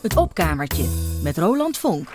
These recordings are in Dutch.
Het opkamertje met Roland Vonk.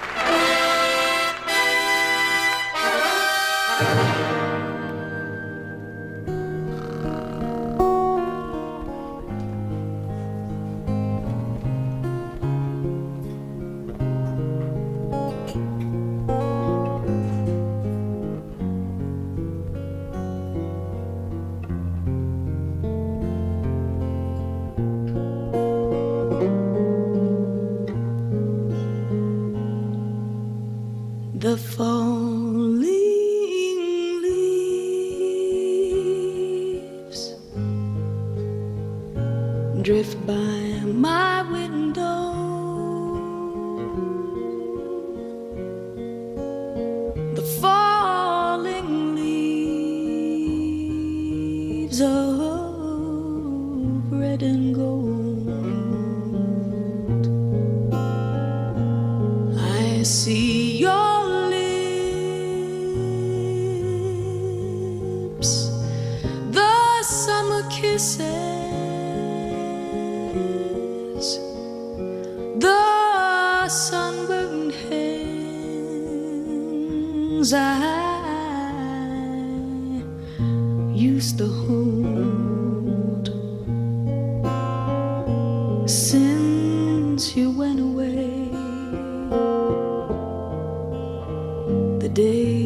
used to hold. Since you went away, the day.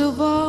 of all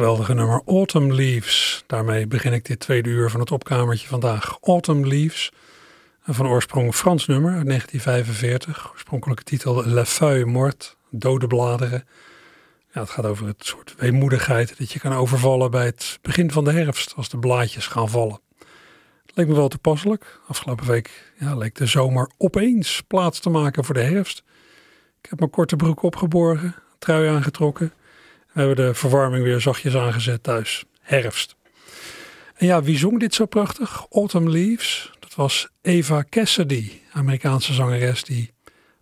geweldige nummer Autumn Leaves. Daarmee begin ik dit tweede uur van het opkamertje vandaag. Autumn Leaves, een van oorsprong Frans nummer uit 1945. Oorspronkelijke titel La Feuille Morte, dode bladeren. Ja, het gaat over het soort weemoedigheid dat je kan overvallen bij het begin van de herfst, als de blaadjes gaan vallen. Het leek me wel toepasselijk. Afgelopen week ja, leek de zomer opeens plaats te maken voor de herfst. Ik heb mijn korte broek opgeborgen, trui aangetrokken we de verwarming weer zachtjes aangezet thuis. Herfst. En ja, wie zong dit zo prachtig? Autumn Leaves. Dat was Eva Cassidy, Amerikaanse zangeres die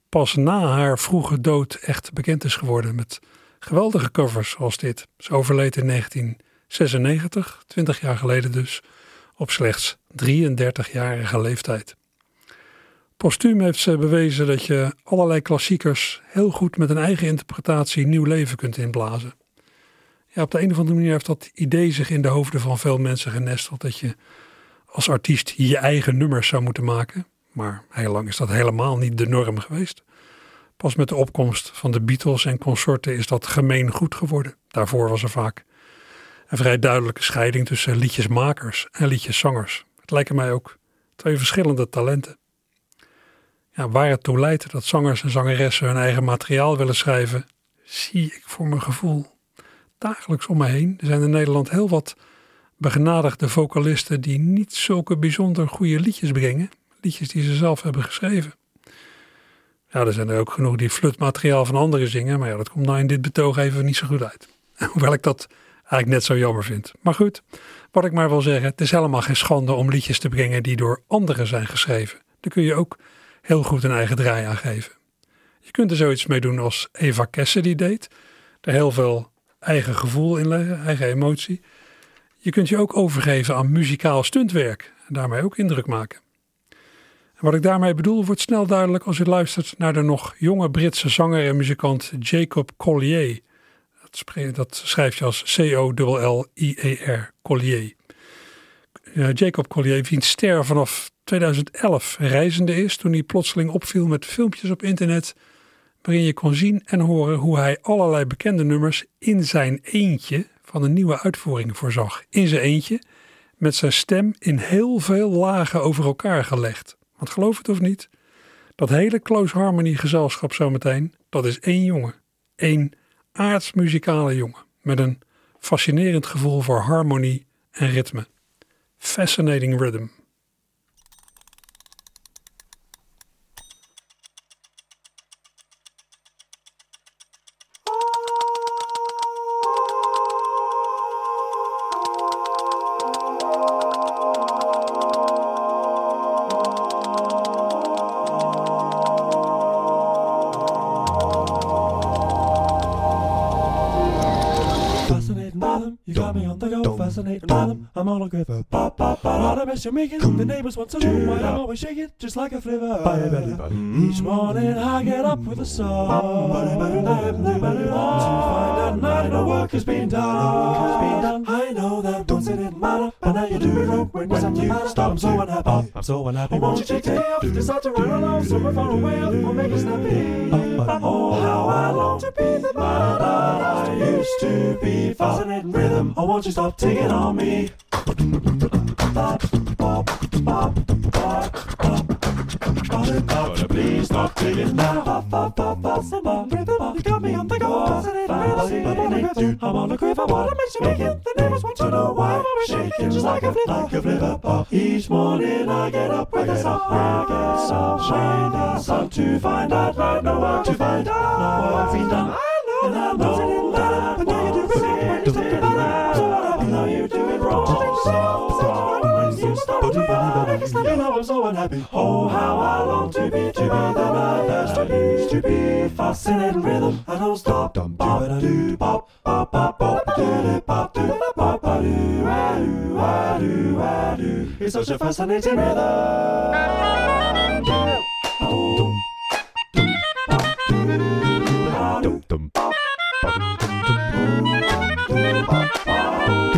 pas na haar vroege dood echt bekend is geworden met geweldige covers zoals dit. Ze overleed in 1996, 20 jaar geleden dus, op slechts 33-jarige leeftijd. Postuum heeft ze bewezen dat je allerlei klassiekers heel goed met een eigen interpretatie nieuw leven kunt inblazen. Ja, op de een of andere manier heeft dat idee zich in de hoofden van veel mensen genesteld dat je als artiest je eigen nummers zou moeten maken. Maar heel lang is dat helemaal niet de norm geweest. Pas met de opkomst van de Beatles en consorten is dat gemeen goed geworden. Daarvoor was er vaak een vrij duidelijke scheiding tussen liedjesmakers en liedjeszangers. Het lijken mij ook twee verschillende talenten ja, waar het toe leidt dat zangers en zangeressen hun eigen materiaal willen schrijven, zie ik voor mijn gevoel dagelijks om me heen. Er zijn in Nederland heel wat begenadigde vocalisten die niet zulke bijzonder goede liedjes brengen. Liedjes die ze zelf hebben geschreven. Ja, er zijn er ook genoeg die flutmateriaal van anderen zingen, maar ja, dat komt nou in dit betoog even niet zo goed uit. Hoewel ik dat eigenlijk net zo jammer vind. Maar goed, wat ik maar wil zeggen, het is helemaal geen schande om liedjes te brengen die door anderen zijn geschreven. Daar kun je ook heel goed een eigen draai aan geven. Je kunt er zoiets mee doen als Eva Cassidy deed. Er heel veel eigen gevoel in leggen, eigen emotie. Je kunt je ook overgeven aan muzikaal stuntwerk en daarmee ook indruk maken. En wat ik daarmee bedoel wordt snel duidelijk als je luistert naar de nog jonge Britse zanger en muzikant Jacob Collier. Dat, dat schrijf je als C-O-L-L-I-E-R, Collier. Jacob Collier, wiens ster vanaf 2011 reizende is, toen hij plotseling opviel met filmpjes op internet waarin je kon zien en horen hoe hij allerlei bekende nummers in zijn eentje van een nieuwe uitvoering voorzag. In zijn eentje, met zijn stem in heel veel lagen over elkaar gelegd. Want geloof het of niet, dat hele Close Harmony gezelschap zometeen, dat is één jongen. Eén aardsmuzikale jongen met een fascinerend gevoel voor harmonie en ritme. Fascinating rhythm. Pop. What a mess you're making. The neighbors want to know why I'm always shaking, just like a flivver. Each morning I get up with a song. To find out night no work has been done. I know that once it didn't matter, but now you do it when, you stop. I'm so unhappy. I'm so unhappy. Won't you take day off? Decide to run along somewhere far away or make it snappy. Oh, how I long to be the man that I used to be. Fascinating rhythm. Oh, won't you stop taking on me? Please stop digging now. Rhythm, you got me on the go. I'm on quiver. What makes you make it? The neighbors want to know why. Shaking just like a flip, like a flipper. Each morning I get up with a sun, I get the sun to find out. I know to find out. No work been done. And I know that, but now you do it when you stay alive. So I know you do it wrong. To you know I'm so unhappy. Oh, how I long to be, to be the man I used to be. Fascinating rhythm, I don't stop. Bop, do, bop, bop, bop, bop, do, bop, do, bop, do, ah, do, ah, do, ah, do. It's such a fascinating rhythm. Oh. Dum dum bop, dum dum dum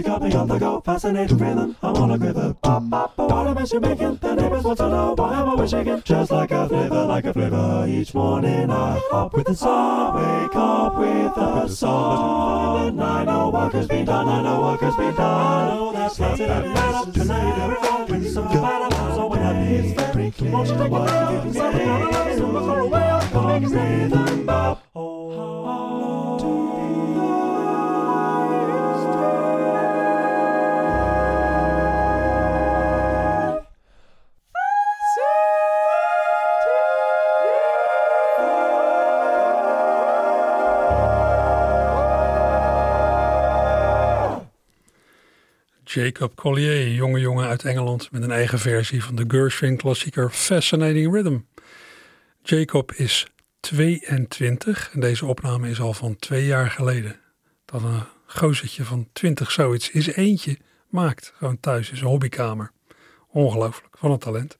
you got me on the go. Fascinating rhythm, I'm on a quiver. Bop, bop, bop. Don't miss you making. The neighbors want to know why am I always shaking? Just like a flavor, like a flavor. Each morning I hop with the sun, wake up with the sun. And I know work has been done, I know work has been done. I know that's lots of up tonight. Everyone with some bad so when I be it's very clear. Won't you take what you say? So far away, I'm gonna make rhythm bop. Jacob Collier, jonge jongen uit Engeland met een eigen versie van de Gershwin-klassieker Fascinating Rhythm. Jacob is 22 en deze opname is al van twee jaar geleden. Dat een gozertje van 20 zoiets is eentje maakt, gewoon thuis in zijn hobbykamer. Ongelooflijk, van een talent.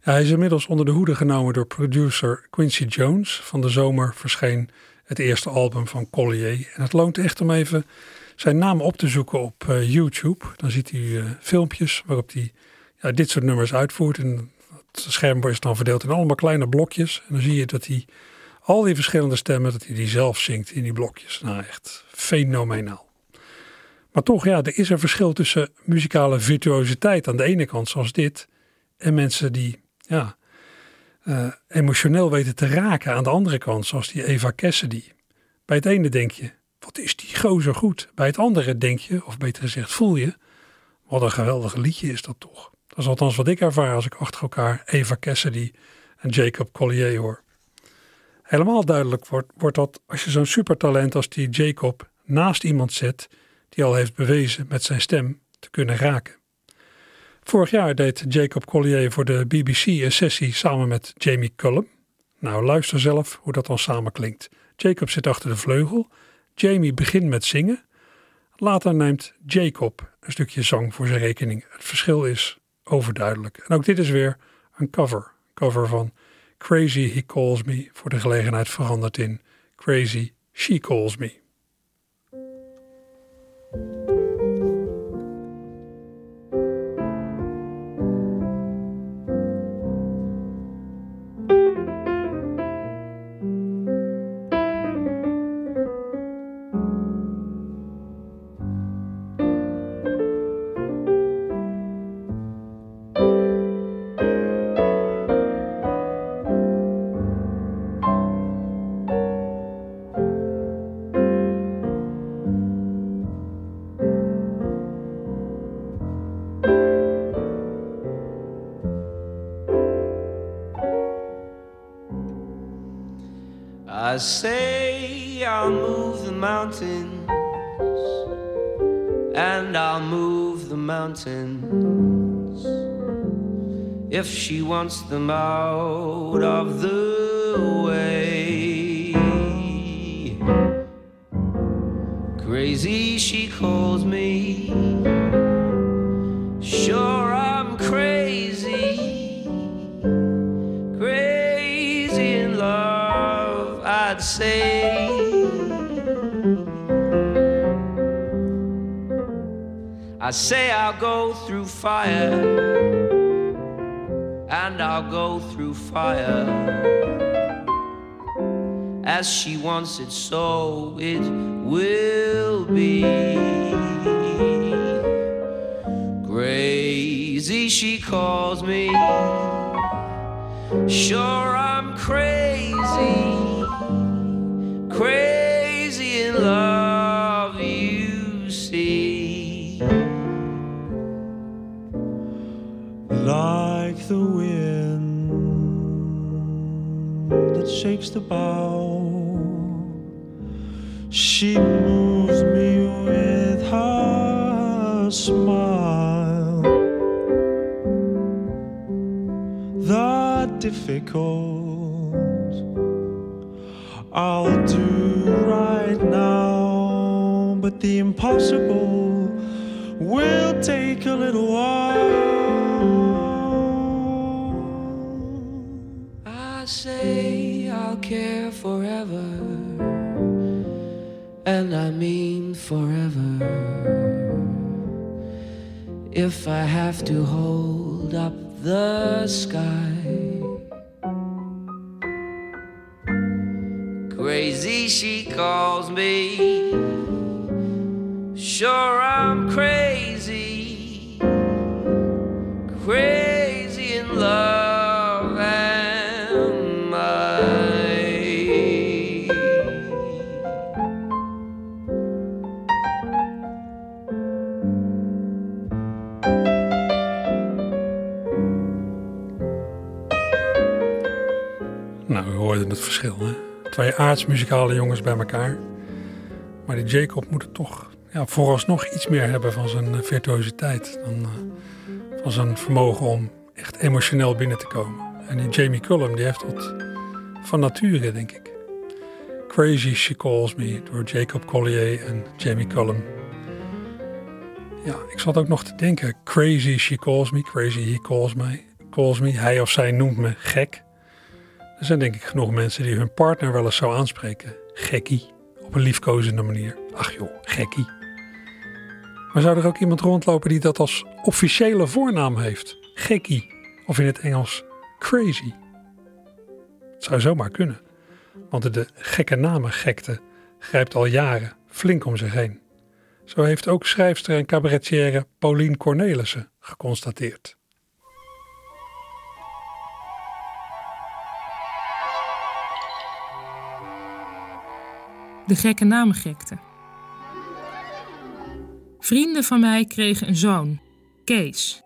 Hij is inmiddels onder de hoede genomen door producer Quincy Jones. Van de zomer verscheen het eerste album van Collier. En het loont echt om even zijn naam op te zoeken op eh, YouTube. Dan ziet u eh, filmpjes waarop hij ja, dit soort nummers uitvoert. En het scherm is dan verdeeld in allemaal kleine blokjes. En dan zie je dat hij al die verschillende stemmen, dat hij die zelf zingt in die blokjes. Nou, echt fenomenaal. Maar toch, ja, er is een verschil tussen muzikale virtuositeit aan de ene kant, zoals dit, en mensen die ja, eh, emotioneel weten te raken aan de andere kant, zoals die Eva Cassidy. Bij het ene denk je, wat is die gozer goed. Bij het andere denk je, of beter gezegd voel je, wat een geweldig liedje is dat toch. Dat is althans wat ik ervaar als ik achter elkaar Eva Cassidy en Jacob Collier hoor. Helemaal duidelijk wordt, wordt dat als je zo'n supertalent als die Jacob naast iemand zet die al heeft bewezen met zijn stem te kunnen raken. Vorig jaar deed Jacob Collier voor de BBC een sessie samen met Jamie Cullum. Nou, luister zelf hoe dat dan samen klinkt. Jacob zit achter de vleugel Jamie begint met zingen. Later neemt Jacob een stukje zang voor zijn rekening. Het verschil is overduidelijk. En ook dit is weer een cover. Cover van Crazy He Calls Me. Voor de gelegenheid veranderd in Crazy She Calls Me. I say I'll move the mountains, and I'll move the mountains if she wants them out of the way. Crazy, she calls me. Sure. I say I'll go through fire, and I'll go through fire. As she wants it, so it will be. Crazy, she calls me. Sure, like the wind that shakes the bough. She moves me with her smile. The difficult I'll do right now, but the impossible will take a little while. And I mean forever. If I have to hold up the sky, crazy she calls me. Sure, I'm crazy, verschil. Hè? Twee aardsmuzikale jongens bij elkaar. Maar die Jacob moet het toch ja, vooralsnog iets meer hebben van zijn eh, virtuositeit. Dan eh, van zijn vermogen om echt emotioneel binnen te komen. En die Jamie Cullum, die heeft dat van nature, denk ik. Crazy She Calls Me door Jacob Collier en Jamie Cullum. Ja, ik zat ook nog te denken. Crazy She Calls Me, Crazy He Calls Me. Calls me. Hij of zij noemt me gek. Er zijn denk ik genoeg mensen die hun partner wel eens zo aanspreken. Gekkie. Op een liefkozende manier. Ach joh, gekkie. Maar zou er ook iemand rondlopen die dat als officiële voornaam heeft? Gekkie. Of in het Engels crazy. Het zou zomaar kunnen. Want de gekke namen gekte grijpt al jaren flink om zich heen. Zo heeft ook schrijfster en cabaretière Pauline Cornelissen geconstateerd. De gekke namengekte. Vrienden van mij kregen een zoon, Kees.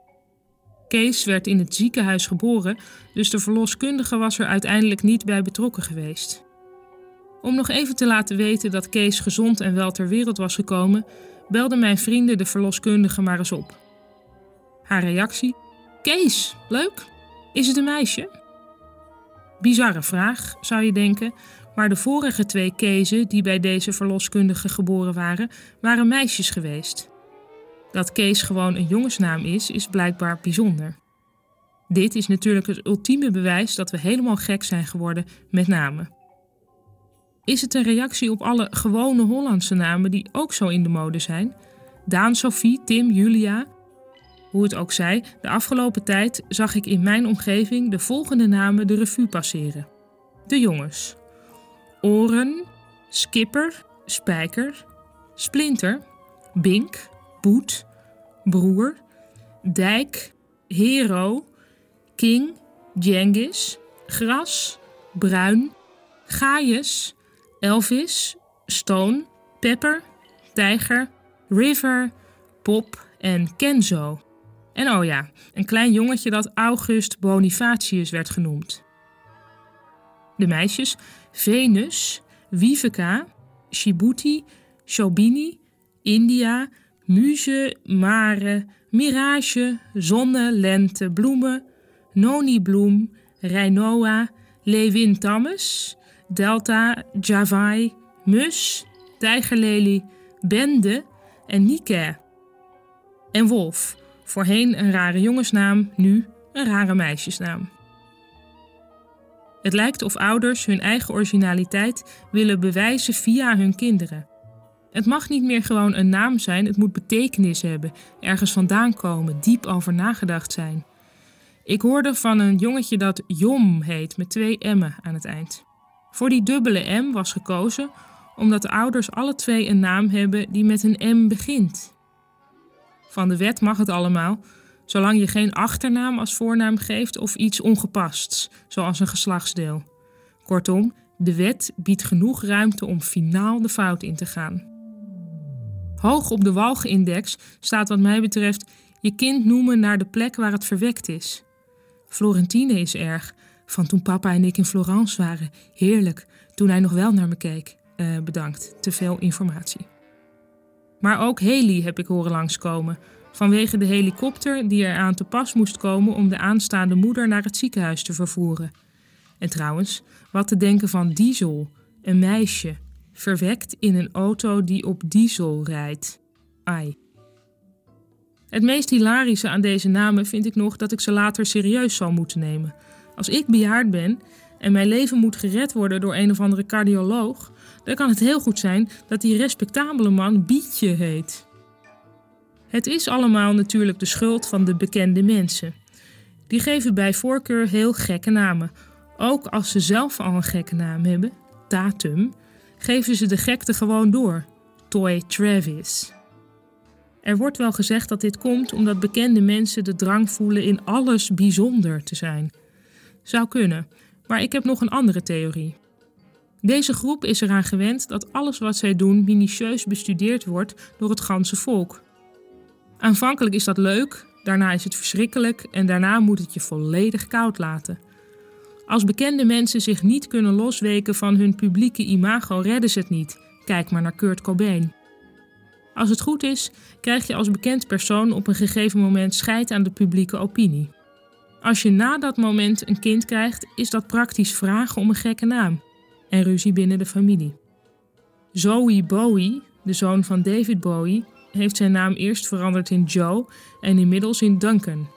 Kees werd in het ziekenhuis geboren, dus de verloskundige was er uiteindelijk niet bij betrokken geweest. Om nog even te laten weten dat Kees gezond en wel ter wereld was gekomen, belden mijn vrienden de verloskundige maar eens op. Haar reactie: Kees, leuk. Is het een meisje? Bizarre vraag, zou je denken, maar de vorige twee Keezen die bij deze verloskundige geboren waren, waren meisjes geweest. Dat Kees gewoon een jongensnaam is, is blijkbaar bijzonder. Dit is natuurlijk het ultieme bewijs dat we helemaal gek zijn geworden met namen. Is het een reactie op alle gewone Hollandse namen die ook zo in de mode zijn? Daan, Sophie, Tim, Julia. Hoe het ook zij, de afgelopen tijd zag ik in mijn omgeving de volgende namen de revue passeren. De jongens. Oren, Skipper, Spijker, Splinter, Bink, Boet, Broer, Dijk, Hero, King, Jengis, Gras, Bruin, Gaius, Elvis, Stone, Pepper, Tijger, River, Pop en Kenzo. En oh ja, een klein jongetje dat August Bonifatius werd genoemd. De meisjes Venus, Viveka, Shibuti, Shobini, India, Muze, Mare, Mirage, Zonne, Lente, Bloemen, Noni Bloem, Reinoa, Lewin Tammes, Delta, Javai, Mus, Tijgerlelie, Bende en Nike. En Wolf, voorheen een rare jongensnaam, nu een rare meisjesnaam. Het lijkt of ouders hun eigen originaliteit willen bewijzen via hun kinderen. Het mag niet meer gewoon een naam zijn, het moet betekenis hebben, ergens vandaan komen, diep over nagedacht zijn. Ik hoorde van een jongetje dat Jom heet, met twee M'en aan het eind. Voor die dubbele M was gekozen omdat de ouders alle twee een naam hebben die met een M begint. Van de wet mag het allemaal, zolang je geen achternaam als voornaam geeft of iets ongepasts, zoals een geslachtsdeel. Kortom, de wet biedt genoeg ruimte om finaal de fout in te gaan. Hoog op de walgenindex staat wat mij betreft je kind noemen naar de plek waar het verwekt is. Florentine is erg, van toen papa en ik in Florence waren. Heerlijk, toen hij nog wel naar me keek. Eh, bedankt, te veel informatie. Maar ook Haley heb ik horen langskomen. Vanwege de helikopter die er aan te pas moest komen om de aanstaande moeder naar het ziekenhuis te vervoeren. En trouwens, wat te denken van Diesel, een meisje, verwekt in een auto die op diesel rijdt. Ai. Het meest hilarische aan deze namen vind ik nog dat ik ze later serieus zal moeten nemen. Als ik bejaard ben en mijn leven moet gered worden door een of andere cardioloog, dan kan het heel goed zijn dat die respectabele man Bietje heet. Het is allemaal natuurlijk de schuld van de bekende mensen. Die geven bij voorkeur heel gekke namen. Ook als ze zelf al een gekke naam hebben, Tatum, geven ze de gekte gewoon door. Toy Travis. Er wordt wel gezegd dat dit komt omdat bekende mensen de drang voelen in alles bijzonder te zijn. Zou kunnen, maar ik heb nog een andere theorie. Deze groep is eraan gewend dat alles wat zij doen minutieus bestudeerd wordt door het ganse volk. Aanvankelijk is dat leuk, daarna is het verschrikkelijk en daarna moet het je volledig koud laten. Als bekende mensen zich niet kunnen losweken van hun publieke imago, redden ze het niet. Kijk maar naar Kurt Cobain. Als het goed is, krijg je als bekend persoon op een gegeven moment scheid aan de publieke opinie. Als je na dat moment een kind krijgt, is dat praktisch vragen om een gekke naam en ruzie binnen de familie. Zoe Bowie, de zoon van David Bowie, heeft zijn naam eerst veranderd in Joe en inmiddels in Duncan.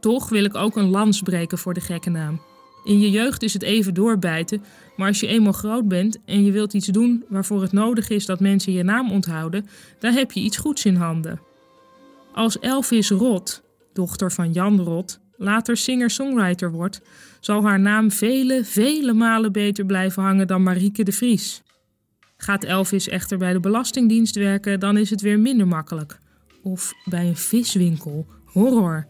Toch wil ik ook een lans breken voor de gekke naam. In je jeugd is het even doorbijten, maar als je eenmaal groot bent en je wilt iets doen waarvoor het nodig is dat mensen je naam onthouden, dan heb je iets goeds in handen. Als Elvis Rot, dochter van Jan Rot, later singer-songwriter wordt, zal haar naam vele, vele malen beter blijven hangen dan Marieke de Vries. Gaat Elvis echter bij de Belastingdienst werken, dan is het weer minder makkelijk. Of bij een viswinkel. Horror.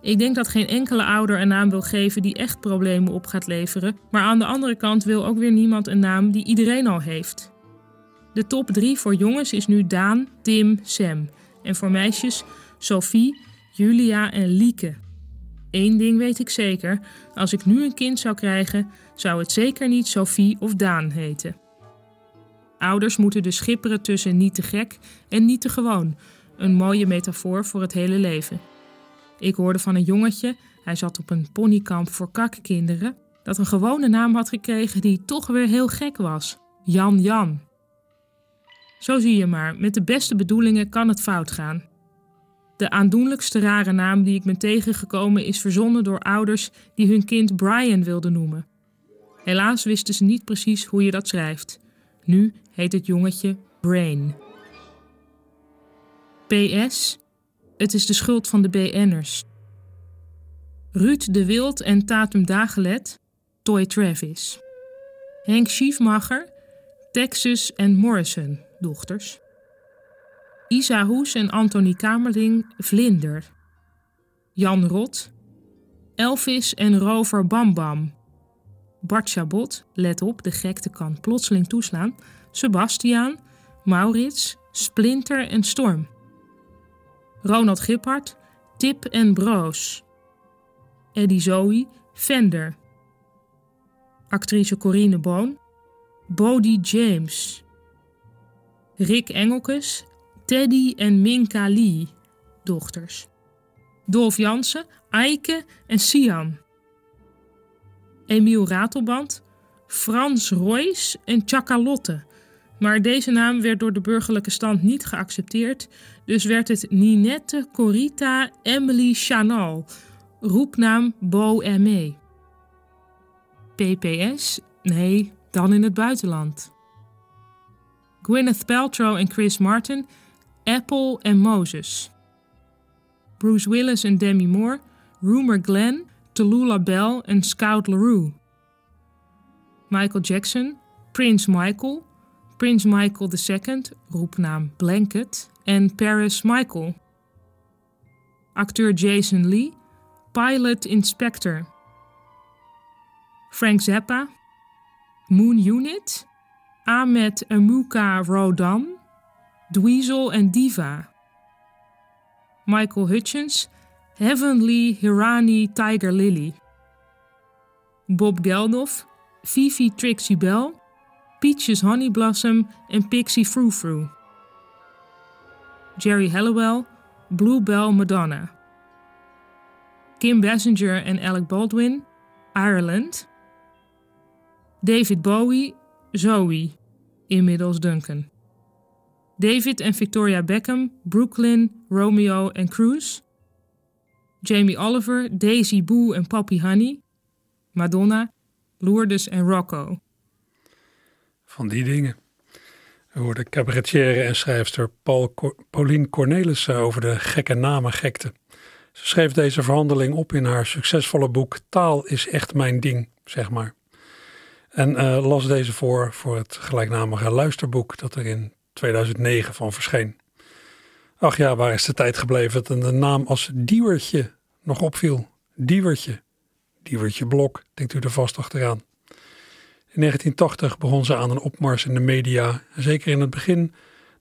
Ik denk dat geen enkele ouder een naam wil geven die echt problemen op gaat leveren, maar aan de andere kant wil ook weer niemand een naam die iedereen al heeft. De top 3 voor jongens is nu Daan, Tim, Sam. En voor meisjes Sophie, Julia en Lieke. Eén ding weet ik zeker: als ik nu een kind zou krijgen, zou het zeker niet Sophie of Daan heten. Ouders moeten dus schipperen tussen niet te gek en niet te gewoon. Een mooie metafoor voor het hele leven. Ik hoorde van een jongetje, hij zat op een ponykamp voor kakkinderen, dat een gewone naam had gekregen die toch weer heel gek was: Jan Jan. Zo zie je maar, met de beste bedoelingen kan het fout gaan. De aandoenlijkste rare naam die ik ben tegengekomen is verzonnen door ouders die hun kind Brian wilden noemen. Helaas wisten ze niet precies hoe je dat schrijft. Nu heet het jongetje Brain. PS. Het is de schuld van de BN'ers. Ruud de Wild en Tatum Dagelet, Toy Travis. Henk Schiefmacher, Texas en Morrison, dochters. Isa Hoes en Anthony Kamerling, Vlinder. Jan Rot, Elvis en Rover Bambam. Bart Chabot, let op, de gekte kan plotseling toeslaan. Sebastiaan, Maurits, Splinter en Storm. Ronald Giphart, Tip en Broos. Eddie Zoe, Fender. Actrice Corine Boon, Bodie James. Rick Engelkes, Teddy en Minka Lee, dochters. Dolf Jansen, Eike en Sian. Emiel Ratelband, Frans Royce en Chakalotte, Maar deze naam werd door de burgerlijke stand niet geaccepteerd, dus werd het Ninette Corita Emily Chanal, roepnaam Bo Aimé. PPS? Nee, dan in het buitenland. Gwyneth Paltrow en Chris Martin, Apple en Moses. Bruce Willis en Demi Moore, Rumor Glenn, Tallulah Bell en Scout LaRue. Michael Jackson, Prince Michael, Prince Michael II, roepnaam Blanket, en Paris Michael. Acteur Jason Lee, Pilot Inspector. Frank Zappa, Moon Unit, Ahmed Amuka Rodan, Dweezil en Diva. Michael Hutchins, Heavenly Hirani Tiger Lily. Bob Geldof, Fifi Trixie Bell, Peaches Honey Blossom en Pixie Frou. Jerry Halliwell, Bluebell Madonna. Kim Basinger en Alec Baldwin, Ireland. David Bowie, Zoe, inmiddels Duncan. David en Victoria Beckham, Brooklyn, Romeo en Cruz. Jamie Oliver, Daisy Boo en Poppy Honey. Madonna, Lourdes en Rocco. Van die dingen. We hoorden cabaretière en schrijfster Paul Pauline Cornelissen over de gekke namen gekte. Ze schreef deze verhandeling op in haar succesvolle boek Taal is echt mijn ding, zeg maar. En uh, las deze voor voor het gelijknamige luisterboek dat er in 2009 van verscheen. Ach ja, waar is de tijd gebleven dat de naam als Diewertje nog opviel? Diewertje. Diewertje Blok, denkt u er vast achteraan. In 1980 begon ze aan een opmars in de media. Zeker in het begin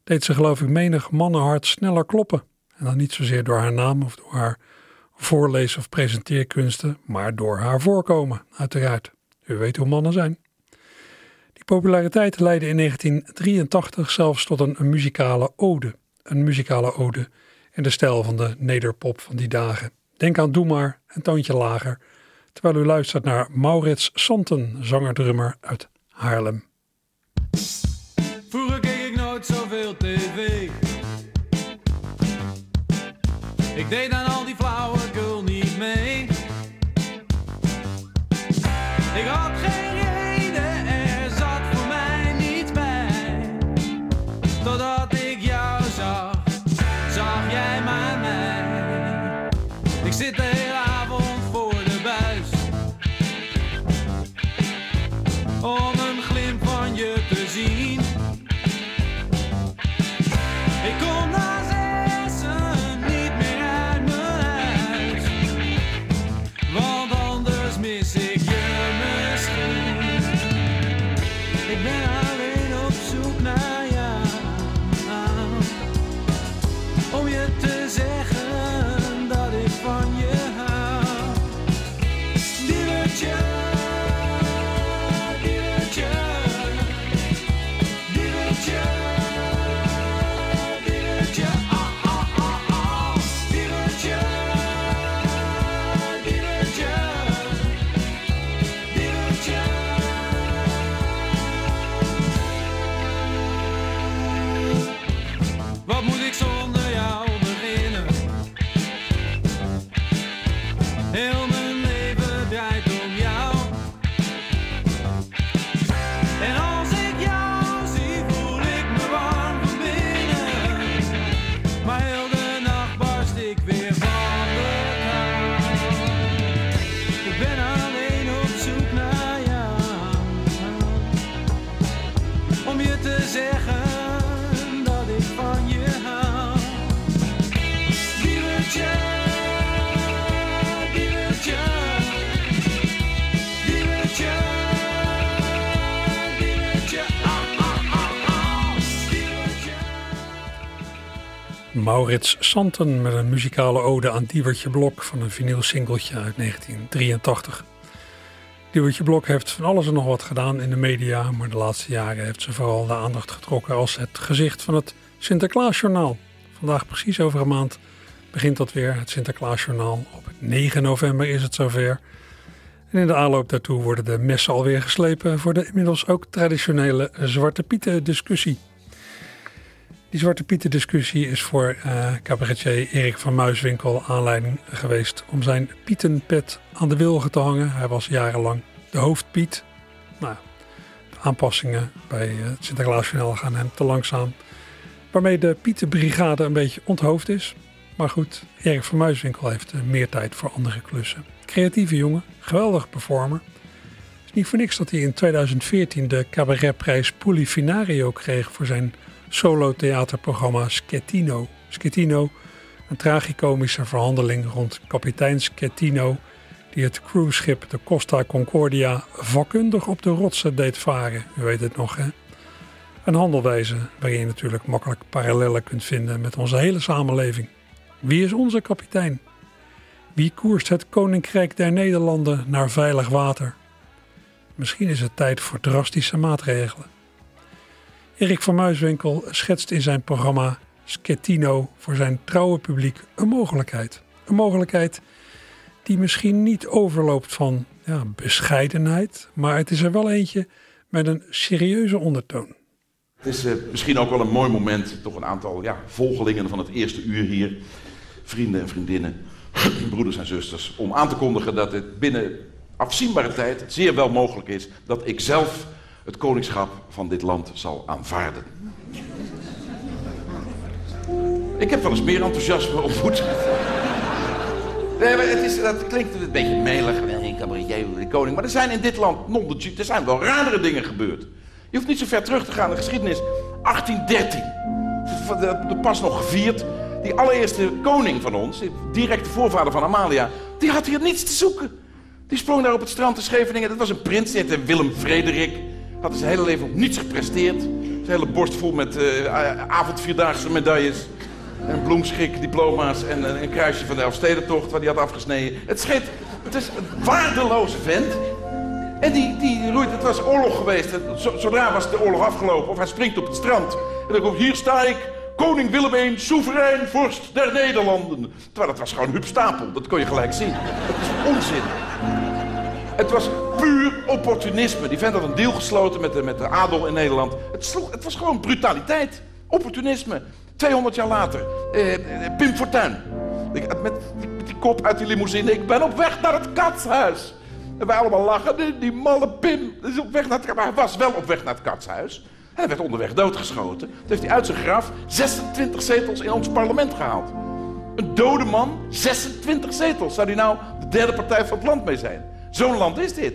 deed ze geloof ik menig mannenhart sneller kloppen. En dan niet zozeer door haar naam of door haar voorlees- of presenteerkunsten, maar door haar voorkomen, uiteraard. U weet hoe mannen zijn. Die populariteit leidde in 1983 zelfs tot een, een muzikale ode. Een muzikale ode in de stijl van de nederpop van die dagen. Denk aan Doe maar, een toontje lager, terwijl u luistert naar Maurits Santen, zanger-drummer uit Haarlem. Vroeger keek ik nooit zoveel tv. Ik deed aan al die flauwekul niet mee. Maurits Santen met een muzikale ode aan Diewertje Blok van een vinylsingeltje uit 1983. Diewertje Blok heeft van alles en nog wat gedaan in de media, maar de laatste jaren heeft ze vooral de aandacht getrokken als het gezicht van het Sinterklaasjournaal. Vandaag precies over een maand begint dat weer, het Sinterklaasjournaal. Op 9 november is het zover. En in de aanloop daartoe worden de messen alweer geslepen voor de inmiddels ook traditionele Zwarte Pieten discussie. Die Zwarte Pieten discussie is voor eh, cabaretier Erik van Muiswinkel aanleiding geweest om zijn Pietenpet aan de wilgen te hangen. Hij was jarenlang de hoofdpiet. Nou, de aanpassingen bij eh, het Sinterklaasjournaal gaan hem te langzaam. Waarmee de Pietenbrigade een beetje onthoofd is. Maar goed, Erik van Muiswinkel heeft eh, meer tijd voor andere klussen. Creatieve jongen, geweldig performer. Het is niet voor niks dat hij in 2014 de cabaretprijs Polifinario kreeg voor zijn solo-theaterprogramma Schettino. Schettino, een tragicomische verhandeling rond kapitein Schettino, die het cruiseschip de Costa Concordia vakkundig op de rotsen deed varen. U weet het nog, hè? Een handelwijze waarin je natuurlijk makkelijk parallellen kunt vinden met onze hele samenleving. Wie is onze kapitein? Wie koerst het Koninkrijk der Nederlanden naar veilig water? Misschien is het tijd voor drastische maatregelen. Erik van Muiswinkel schetst in zijn programma Schettino voor zijn trouwe publiek een mogelijkheid. Een mogelijkheid die misschien niet overloopt van ja, bescheidenheid, maar het is er wel eentje met een serieuze ondertoon. Het is eh, misschien ook wel een mooi moment, toch een aantal ja, volgelingen van het eerste uur hier, vrienden en vriendinnen, broeders en zusters, om aan te kondigen dat het binnen afzienbare tijd zeer wel mogelijk is dat ik zelf het koningschap van dit land zal aanvaarden. Ik heb wel eens meer enthousiasme ontmoet. Nee, maar het is, dat klinkt een beetje melig, nee, cabaretier, de koning. Maar er zijn in dit land, non de er zijn wel radere dingen gebeurd. Je hoeft niet zo ver terug te gaan in de geschiedenis. 1813. De, pas nog gevierd. Die allereerste koning van ons, directe voorvader van Amalia, die had hier niets te zoeken. Die sprong daar op het strand te Scheveningen. Dat was een prins, die heette Willem Frederik. Had zijn hele leven op niets gepresteerd. Zijn hele borst vol met uh, avondvierdaagse medailles. En bloemschik, diploma's en uh, een kruisje van de Elfstedentocht waar hij had afgesneden. Het scheet, het is een waardeloze vent. En die, die roeit, het was oorlog geweest. Zodra was de oorlog afgelopen, of hij springt op het strand. En dan komt, hier sta ik, koning Willem I, soeverein vorst der Nederlanden. Terwijl het was gewoon Huub Stapel, dat kon je gelijk zien. Dat is onzin. Het was puur opportunisme. Die vent had een deal gesloten met de, met de adel in Nederland. Het, sloeg, het was gewoon brutaliteit. Opportunisme. 200 jaar later. Eh, eh, Pim Fortuyn. Met, met, die kop uit die limousine. Ik ben op weg naar het katshuis. En wij allemaal lachen. Die, malle Pim is op weg naar het Maar hij was wel op weg naar het katshuis. Hij werd onderweg doodgeschoten. Toen heeft hij uit zijn graf 26 zetels in ons parlement gehaald. Een dode man, 26 zetels. Zou die nou de derde partij van het land mee zijn? Zo'n land is dit.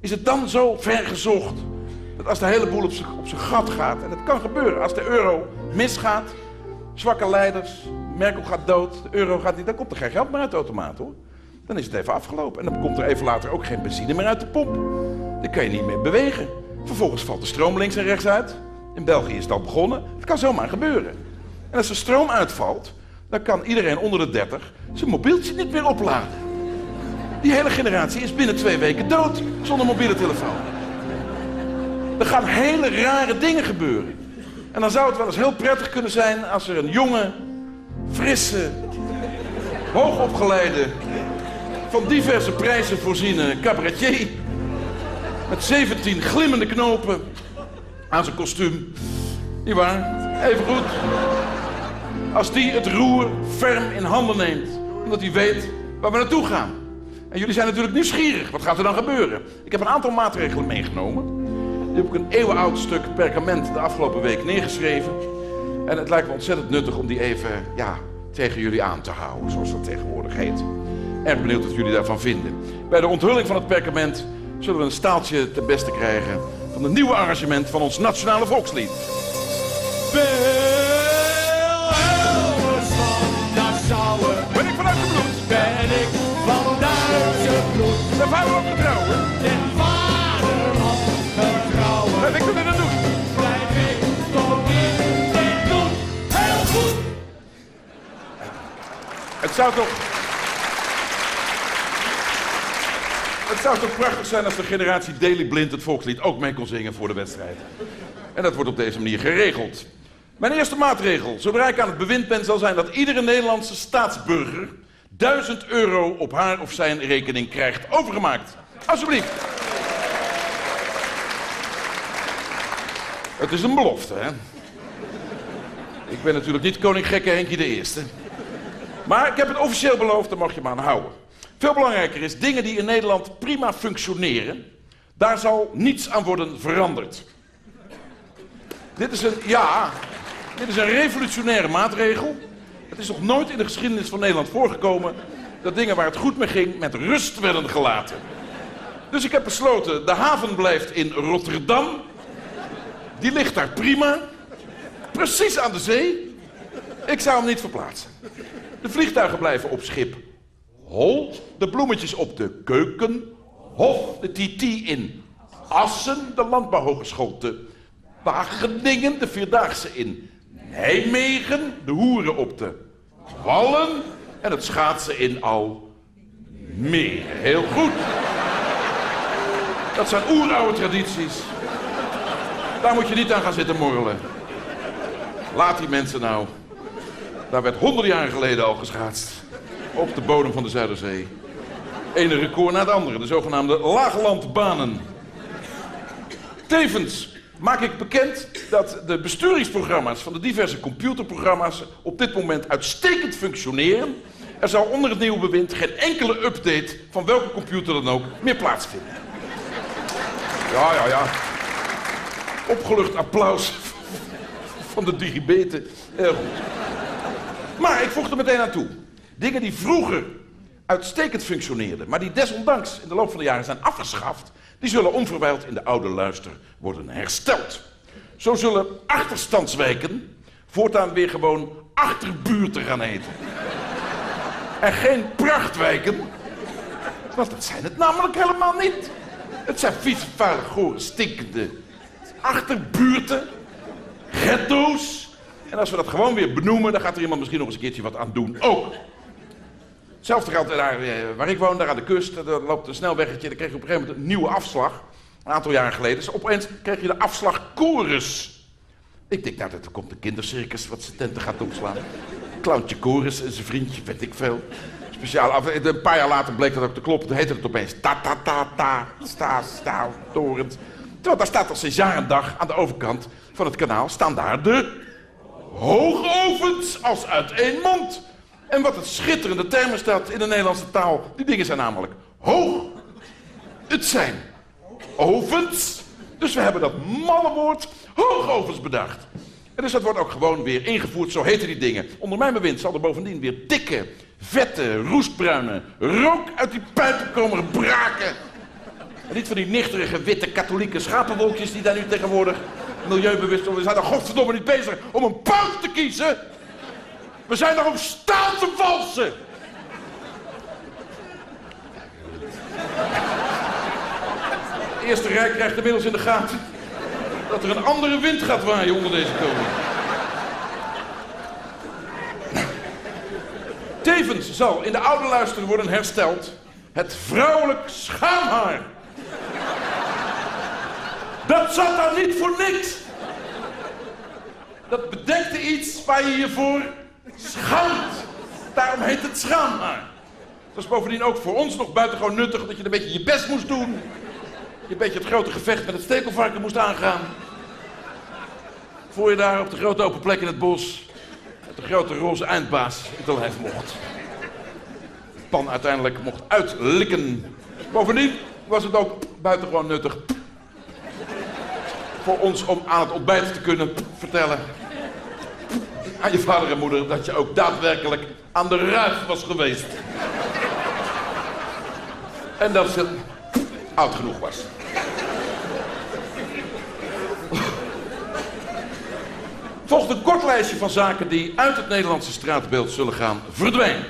Is het dan zo ver gezocht dat als de hele boel op zijn, gat gaat, en dat kan gebeuren, als de euro misgaat, zwakke leiders, Merkel gaat dood, de euro gaat niet, dan komt er geen geld meer uit de automaat hoor. Dan is het even afgelopen. En dan komt er even later ook geen benzine meer uit de pomp. Dan kan je niet meer bewegen. Vervolgens valt de stroom links en rechts uit. In België is het al begonnen. Het kan zomaar gebeuren. En als de stroom uitvalt, dan kan iedereen onder de 30 zijn mobieltje niet meer opladen. Die hele generatie is binnen twee weken dood zonder mobiele telefoon. Er gaan hele rare dingen gebeuren. En dan zou het wel eens heel prettig kunnen zijn als er een jonge, frisse, hoogopgeleide, van diverse prijzen voorziene cabaretier met 17 glimmende knopen aan zijn kostuum. Niet waar? Even goed. Als die het roer ferm in handen neemt, omdat hij weet waar we naartoe gaan. En jullie zijn natuurlijk nieuwsgierig. Wat gaat er dan gebeuren? Ik heb een aantal maatregelen meegenomen. Die heb ik een eeuwenoud stuk perkament de afgelopen week neergeschreven. En het lijkt me ontzettend nuttig om die even ja, tegen jullie aan te houden, zoals dat tegenwoordig heet. Erg benieuwd wat jullie daarvan vinden. Bij de onthulling van het perkament zullen we een staaltje ten beste krijgen van het nieuwe arrangement van ons nationale volkslied. Ben vader op getrouwen? ten vaderland getrouwen. Ben ik kunnen dat doen? Blijf ik toch in dit doen, heel goed. Het zou toch... Het zou toch prachtig zijn als de generatie Daily Blind het volkslied ook mee kon zingen voor de wedstrijd. En dat wordt op deze manier geregeld. Mijn eerste maatregel, zodra ik aan het bewind ben, zal zijn dat iedere Nederlandse staatsburger 1000 euro op haar of zijn rekening krijgt overgemaakt. Alsjeblieft. Het is een belofte, hè? Ik ben natuurlijk niet koning gekke Henkie de Eerste. Maar ik heb het officieel beloofd, daar mag je me aan houden. Veel belangrijker is, dingen die in Nederland prima functioneren... daar zal niets aan worden veranderd. Dit is een, ja, dit is een revolutionaire maatregel. Het is nog nooit in de geschiedenis van Nederland voorgekomen... dat dingen waar het goed mee ging met rust werden gelaten. Dus ik heb besloten, de haven blijft in Rotterdam. Die ligt daar prima. Precies aan de zee. Ik zou hem niet verplaatsen. De vliegtuigen blijven op schip Hol. De bloemetjes op de Keukenhof. De TT in Assen. De Landbouwhogeschool te Wageningen. De Vierdaagse in Nijmegen. De hoeren op de Wallen. En het schaatsen in Almere. Heel goed. Dat zijn oeroude tradities. Daar moet je niet aan gaan zitten morrelen. Laat die mensen nou. Daar werd honderden jaren geleden al geschaatst. Op de bodem van de Zuiderzee. Ene record na het andere. De zogenaamde laaglandbanen. Tevens maak ik bekend dat de besturingsprogramma's van de diverse computerprogramma's op dit moment uitstekend functioneren. Er zal onder het nieuwe bewind geen enkele update van welke computer dan ook meer plaatsvinden. Ja, ja, ja. Opgelucht applaus van de digibeten. Heel goed. Maar ik voeg er meteen aan toe. Dingen die vroeger uitstekend functioneerden, maar die desondanks in de loop van de jaren zijn afgeschaft, die zullen onverwijld in de oude luister worden hersteld. Zo zullen achterstandswijken voortaan weer gewoon achterbuurten gaan heten. En geen prachtwijken, want dat zijn het namelijk helemaal niet. Het zijn vieze, vuile, gore, stinkende achterbuurten, ghetto's. En als we dat gewoon weer benoemen, dan gaat er iemand misschien nog eens een keertje wat aan doen. Ook. Hetzelfde geldt daar eh, waar ik woon, daar aan de kust. Daar loopt een snelweggetje. Daar kreeg je op een gegeven moment een nieuwe afslag. Een aantal jaren geleden. Dus opeens kreeg je de afslag Chorus. Ik denk, nou, dat komt een kindercircus wat zijn tenten gaat opslaan. Clowntje Chorus en zijn vriendje, weet ik veel. Speciaal, af- een paar jaar later bleek dat ook te kloppen. Toen heette het opeens ta ta ta ta, sta, sta, torent. Terwijl daar staat al sinds jaar en dag aan de overkant van het kanaal... staan daar de hoogovens als uit één mond. En wat het schitterende termen staat in de Nederlandse taal... die dingen zijn namelijk hoog. Het zijn ovens. Dus we hebben dat malle woord hoogovens bedacht. En dus dat wordt ook gewoon weer ingevoerd, zo heten die dingen. Onder mijn bewind zal er bovendien weer dikke, vette, roestbruine rook uit die pijpen komen braken. En niet van die nichterige, witte, katholieke schapenwolkjes die daar nu tegenwoordig milieubewust worden. We zijn er godverdomme niet bezig om een paus te kiezen. We zijn er om staal te valsen. Het Eerste Rijk krijgt inmiddels in de gaten dat er een andere wind gaat waaien onder deze koning. Tevens zal in de oude luister worden hersteld het vrouwelijk schaamhaar. Dat zat daar niet voor niks. Dat bedekte iets waar je je voor schaamt. Daarom heet het schaamhaar. Dat is bovendien ook voor ons nog buitengewoon nuttig dat je een beetje je best moest doen. Je een beetje het grote gevecht met het stekelvarken moest aangaan. Voor je daar op de grote open plek in het bos met de grote roze eindbaas in te lijf mocht. De pan uiteindelijk mocht uitlikken. Bovendien was het ook buitengewoon nuttig voor ons om aan het ontbijt te kunnen vertellen aan je vader en moeder dat je ook daadwerkelijk aan de ruif was geweest. En dat ze oud genoeg was. Volgt een kort lijstje van zaken die uit het Nederlandse straatbeeld zullen gaan verdwijnen.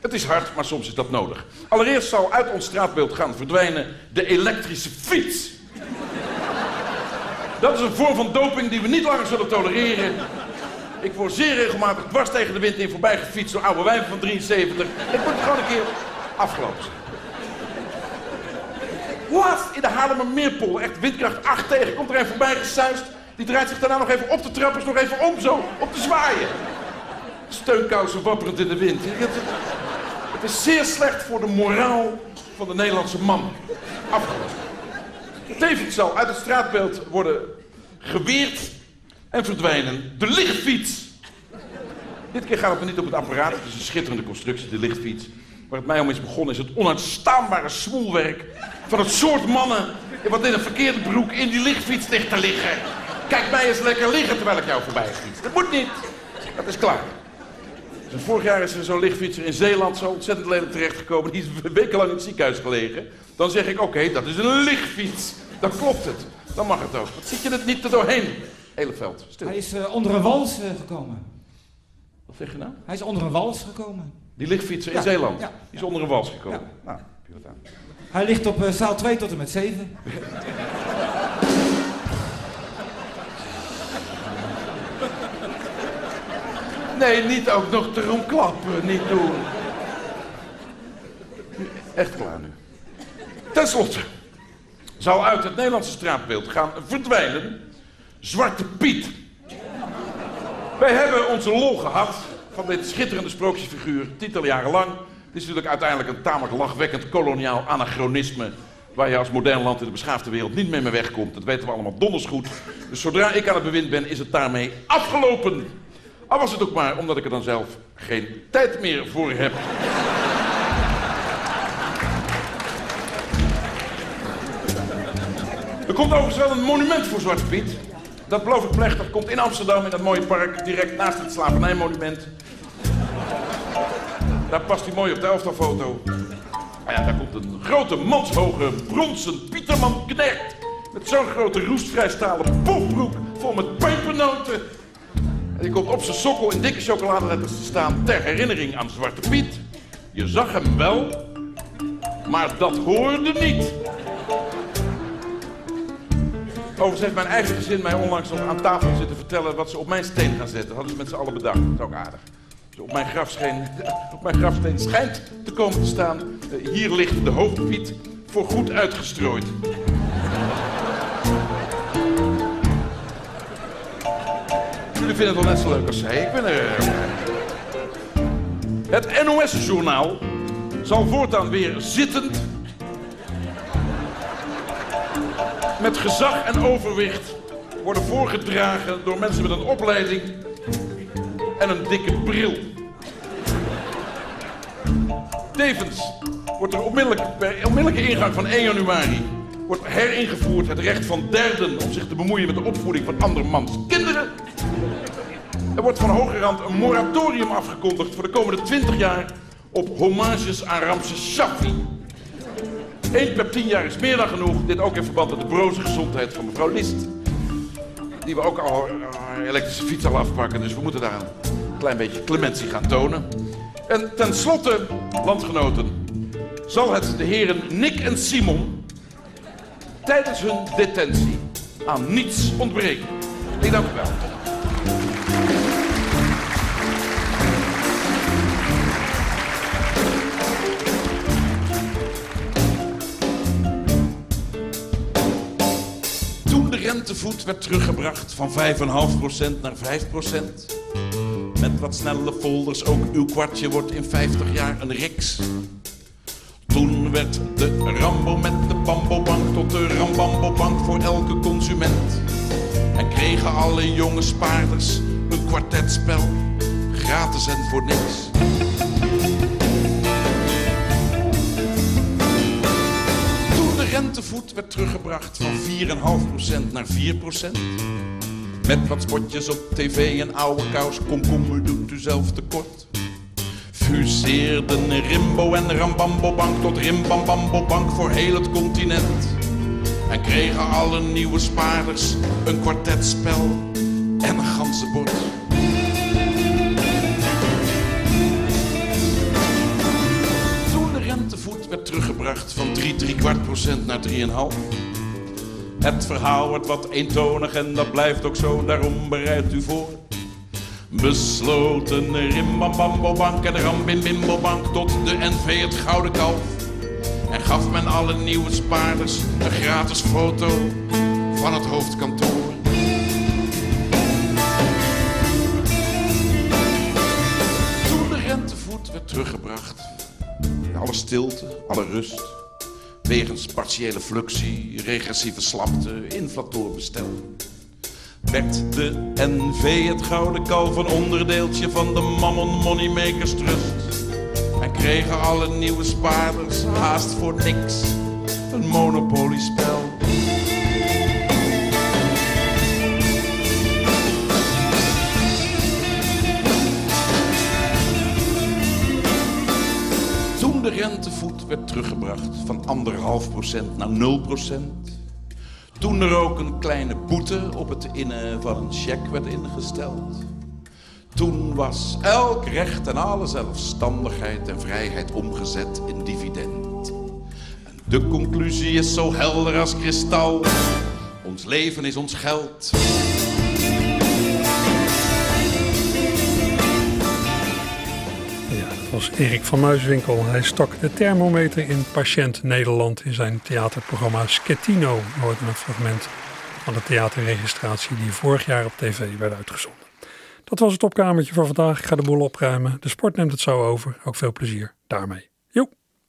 Het is hard, maar soms is dat nodig. Allereerst zal uit ons straatbeeld gaan verdwijnen de elektrische fiets. Dat is een vorm van doping die we niet langer zullen tolereren. Ik word zeer regelmatig dwars tegen de wind in voorbij gefietst door oude wijven van 73. Het moet gewoon een keer afgelopen. Laatst in de Haarlemmermeerpol, echt windkracht 8 tegen, komt er een voorbij gesuist. Die draait zich daarna nog even op de trappers, nog even om zo, op te zwaaien. Steunkousen wapperend in de wind. Het is zeer slecht voor de moraal van de Nederlandse man. Afgelopen. Tevens zal uit het straatbeeld worden geweerd en verdwijnen de lichtfiets. Dit keer gaat het niet om het apparaat, het is een schitterende constructie, de lichtfiets. Waar het mij om is begonnen is het onuitstaanbare smoelwerk van het soort mannen wat in een verkeerde broek in die lichtfiets ligt te liggen. Kijk mij eens lekker liggen terwijl ik jou voorbij fiets. Dat moet niet. Dat is klaar. Dus vorig jaar is er zo'n lichtfietser in Zeeland zo ontzettend lelijk terechtgekomen. Die is wekenlang in het ziekenhuis gelegen. Dan zeg ik, oké, dat is een lichtfiets. Dan klopt het. Dan mag het ook. Wat zit je er niet er doorheen? Hele veld, stil. Hij is eh, onder een wals eh, gekomen. Wat zeg je nou? Hij is onder een wals gekomen. Die lichtfietser in Ja, Zeeland. ja, Die is onder een wals gekomen. Ja. Nou, heb je wat aan. Hij ligt op eh, zaal 2 tot en met 7. Nee, niet ook nog erom klappen. Niet doen. Echt klaar nu. Ten slotte zou uit het Nederlandse straatbeeld gaan verdwijnen Zwarte Piet. Wij hebben onze lol gehad van dit schitterende sprookjesfiguur, tientallen jaren lang. Het is natuurlijk uiteindelijk een tamelijk lachwekkend koloniaal anachronisme. Waar je als modern land in de beschaafde wereld niet meer mee wegkomt. Dat weten we allemaal donders goed. Dus zodra ik aan het bewind ben, is het daarmee afgelopen. Al was het ook maar omdat ik er dan zelf geen tijd meer voor heb. Er komt overigens wel een monument voor Zwarte Piet. Dat beloof ik plechtig komt in Amsterdam in dat mooie park, direct naast het slavernijmonument. Daar past hij mooi op de elftalfoto. Ah ja, daar komt een grote manshoge bronzen Pieterman Knecht. Met zo'n grote roestvrijstalen popbroek vol met pepernoten. En die komt op zijn sokkel in dikke chocoladeletters te staan ter herinnering aan Zwarte Piet. Je zag hem wel, maar dat hoorde niet. Overigens heeft mijn eigen gezin mij onlangs nog aan tafel zitten vertellen wat ze op mijn steen gaan zetten. Dat hadden ze met z'n allen bedacht. Dat is ook aardig. Dus op, mijn grafsteen, op mijn grafsteen schijnt te komen te staan. eh, hier ligt de hoofdpiet voor goed uitgestrooid. Jullie vinden het wel net zo leuk als zij. Ik ben er. eh, Het NOS-journaal zal voortaan weer zittend met gezag en overwicht worden voorgedragen door mensen met een opleiding en een dikke bril. Tevens wordt er bij onmiddellijke ingang van 1 januari wordt heringevoerd het recht van derden om zich te bemoeien met de opvoeding van andermans kinderen. Er wordt van hoge rand een moratorium afgekondigd voor de komende 20 jaar op homages aan Ramses Shaffi. Eén per tien jaar is meer dan genoeg. Dit ook in verband met de broze gezondheid van mevrouw List. Die we ook al haar elektrische fiets al afpakken. Dus we moeten daar een klein beetje clementie gaan tonen. En tenslotte, landgenoten, zal het de heren Nick en Simon tijdens hun detentie aan niets ontbreken. Ik dank u wel. Rentevoet werd teruggebracht van 5,5% naar 5%. Met wat snelle folders, ook uw kwartje wordt in 50 jaar een riks. Toen werd de Rambo met de Bambobank tot de Rambambobank voor elke consument. En kregen alle jonge spaarders een kwartetspel, gratis en voor niks. Rentevoet werd teruggebracht van 4,5% naar 4%. Met wat spotjes op tv en oude kous, komkommer doet u zelf tekort. Fuseerden Rimbo en Rambambobank tot Rimbambambobank voor heel het continent. En kregen alle nieuwe spaarders een kwartetspel en een ganzenbord. Van 3 3 kwart procent naar 3,5. Het verhaal wordt wat eentonig en dat blijft ook zo, daarom bereidt u voor. Besloten Rimbambambobank en Rambimbimbobank tot de NV het Gouden Kalf. En gaf men alle nieuwe spaarders een gratis foto van het hoofdkantoor. Toen de rentevoet werd teruggebracht stilte, alle rust. Wegens partiële fluxie, regressieve slapte, inflatorbestel. Werd de NV het gouden kalf een onderdeeltje van de Mammon Moneymakers Trust. En kregen alle nieuwe spaarders haast voor niks een monopoliespel. Rentevoet werd teruggebracht van anderhalf procent naar 0 procent. Toen er ook een kleine boete op het innen van een cheque werd ingesteld. Toen was elk recht en alle zelfstandigheid en vrijheid omgezet in dividend. En de conclusie is zo helder als kristal. Ons leven is ons geld. Was Erik van Muiswinkel. Hij stak de thermometer in Patiënt Nederland in zijn theaterprogramma Schettino. Hoorden een fragment van de theaterregistratie die vorig jaar op tv werd uitgezonden. Dat was het opkamertje voor vandaag. Ik ga de boel opruimen. De sport neemt het zo over. Ook veel plezier daarmee.